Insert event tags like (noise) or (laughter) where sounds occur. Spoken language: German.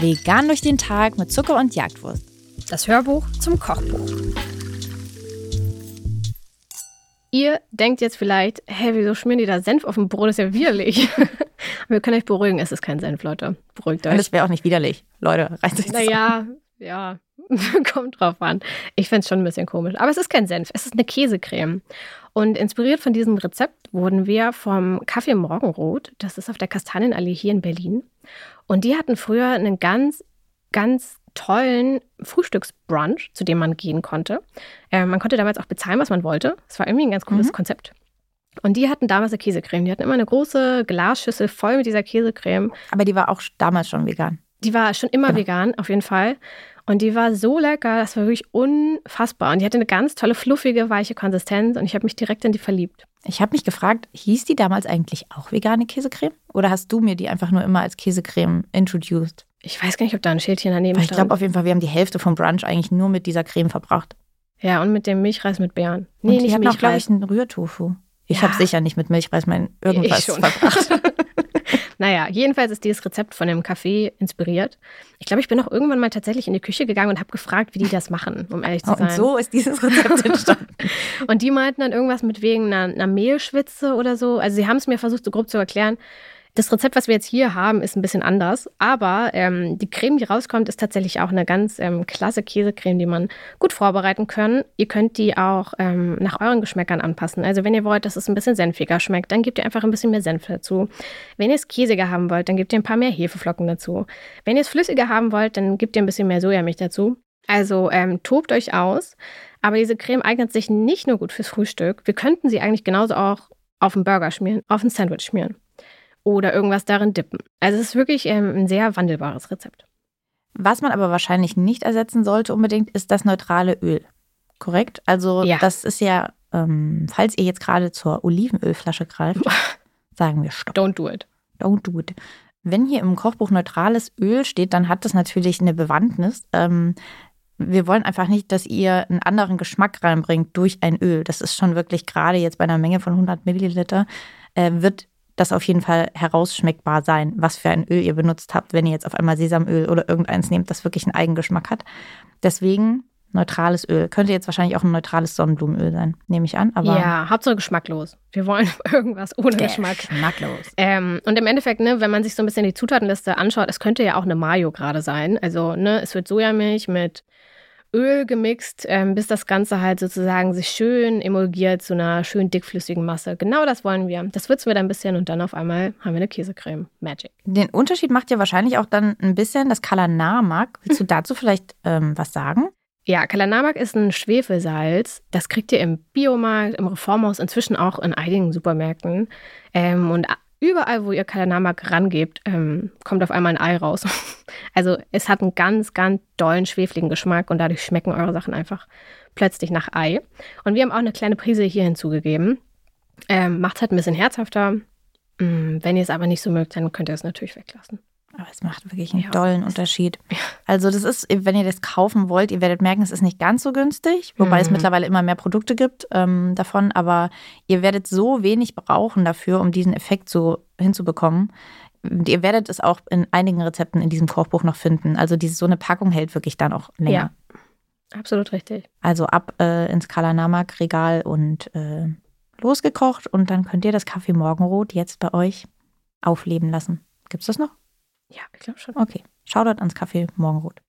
Vegan durch den Tag mit Zucker und Jagdwurst. Das Hörbuch zum Kochbuch. Ihr denkt jetzt vielleicht, hä, wieso schmieren die da Senf auf dem Brot? Das ist ja widerlich. (laughs) Wir können euch beruhigen, es ist kein Senf, Leute. Beruhigt euch. Es wäre auch nicht widerlich. Leute, reißt euch Naja, ja, (laughs) kommt drauf an. Ich fände es schon ein bisschen komisch. Aber es ist kein Senf, es ist eine Käsecreme. Und inspiriert von diesem Rezept wurden wir vom Kaffee Morgenrot, das ist auf der Kastanienallee hier in Berlin. Und die hatten früher einen ganz, ganz tollen Frühstücksbrunch, zu dem man gehen konnte. Äh, man konnte damals auch bezahlen, was man wollte. Es war irgendwie ein ganz cooles mhm. Konzept. Und die hatten damals eine Käsecreme. Die hatten immer eine große Glasschüssel voll mit dieser Käsecreme. Aber die war auch damals schon vegan. Die war schon immer genau. vegan, auf jeden Fall. Und die war so lecker, das war wirklich unfassbar. Und die hatte eine ganz tolle, fluffige, weiche Konsistenz und ich habe mich direkt in die verliebt. Ich habe mich gefragt, hieß die damals eigentlich auch vegane Käsecreme? Oder hast du mir die einfach nur immer als Käsecreme introduced? Ich weiß gar nicht, ob da ein Schildchen daneben ist. Ich glaube auf jeden Fall, wir haben die Hälfte vom Brunch eigentlich nur mit dieser Creme verbracht. Ja, und mit dem Milchreis mit Beeren. Nee, und nicht Milchreis. glaube ich, einen Rührtofu. Ich ja. habe sicher nicht mit Milchreis mein irgendwas verbracht. (laughs) naja, jedenfalls ist dieses Rezept von dem Kaffee inspiriert. Ich glaube, ich bin auch irgendwann mal tatsächlich in die Küche gegangen und habe gefragt, wie die das machen, um ehrlich zu sein. Und so ist dieses Rezept entstanden. (laughs) und die meinten dann irgendwas mit wegen einer, einer Mehlschwitze oder so. Also sie haben es mir versucht, so grob zu erklären. Das Rezept, was wir jetzt hier haben, ist ein bisschen anders, aber ähm, die Creme, die rauskommt, ist tatsächlich auch eine ganz ähm, klasse Käsecreme, die man gut vorbereiten kann. Ihr könnt die auch ähm, nach euren Geschmäckern anpassen. Also wenn ihr wollt, dass es ein bisschen senfiger schmeckt, dann gebt ihr einfach ein bisschen mehr Senf dazu. Wenn ihr es käsiger haben wollt, dann gebt ihr ein paar mehr Hefeflocken dazu. Wenn ihr es flüssiger haben wollt, dann gebt ihr ein bisschen mehr Sojamilch dazu. Also ähm, tobt euch aus. Aber diese Creme eignet sich nicht nur gut fürs Frühstück. Wir könnten sie eigentlich genauso auch auf einen Burger schmieren, auf ein Sandwich schmieren oder irgendwas darin dippen. Also es ist wirklich ähm, ein sehr wandelbares Rezept. Was man aber wahrscheinlich nicht ersetzen sollte unbedingt, ist das neutrale Öl. Korrekt? Also ja. das ist ja, ähm, falls ihr jetzt gerade zur Olivenölflasche greift, (laughs) sagen wir Stopp. Don't do it. Don't do it. Wenn hier im Kochbuch neutrales Öl steht, dann hat das natürlich eine Bewandtnis. Ähm, wir wollen einfach nicht, dass ihr einen anderen Geschmack reinbringt durch ein Öl. Das ist schon wirklich gerade jetzt bei einer Menge von 100 Milliliter, äh, wird das auf jeden Fall herausschmeckbar sein, was für ein Öl ihr benutzt habt, wenn ihr jetzt auf einmal Sesamöl oder irgendeins nehmt, das wirklich einen Eigengeschmack hat. Deswegen neutrales Öl. Könnte jetzt wahrscheinlich auch ein neutrales Sonnenblumenöl sein, nehme ich an. Aber ja, Hauptsache geschmacklos. Wir wollen (laughs) irgendwas ohne Geschmack. Geschmacklos. Ähm, und im Endeffekt, ne, wenn man sich so ein bisschen die Zutatenliste anschaut, es könnte ja auch eine Mayo gerade sein. Also, ne, es wird Sojamilch mit Öl gemixt, ähm, bis das Ganze halt sozusagen sich schön emulgiert zu einer schön dickflüssigen Masse. Genau das wollen wir. Das würzen wir dann ein bisschen und dann auf einmal haben wir eine Käsecreme. Magic. Den Unterschied macht ja wahrscheinlich auch dann ein bisschen das Kalanamak. Willst du (laughs) dazu vielleicht ähm, was sagen? Ja, Kalanamak ist ein Schwefelsalz. Das kriegt ihr im Biomarkt, im Reformhaus, inzwischen auch in einigen Supermärkten. Ähm, und überall, wo ihr Kalanamak rangebt, ähm, kommt auf einmal ein Ei raus. (laughs) also es hat einen ganz, ganz dollen, schwefligen Geschmack und dadurch schmecken eure Sachen einfach plötzlich nach Ei. Und wir haben auch eine kleine Prise hier hinzugegeben. Ähm, Macht es halt ein bisschen herzhafter. Mm, wenn ihr es aber nicht so mögt, dann könnt ihr es natürlich weglassen. Aber es macht wirklich einen ja, dollen Unterschied. Also das ist, wenn ihr das kaufen wollt, ihr werdet merken, es ist nicht ganz so günstig, wobei mhm. es mittlerweile immer mehr Produkte gibt ähm, davon, aber ihr werdet so wenig brauchen dafür, um diesen Effekt so hinzubekommen. Ihr werdet es auch in einigen Rezepten in diesem Kochbuch noch finden. Also diese, so eine Packung hält wirklich dann auch länger. Ja, absolut richtig. Also ab äh, ins Kalanamak-Regal und äh, losgekocht und dann könnt ihr das Kaffee Morgenrot jetzt bei euch aufleben lassen. Gibt es das noch? Ja, ich glaube schon. Okay. Shoutout ans Café Morgenrot.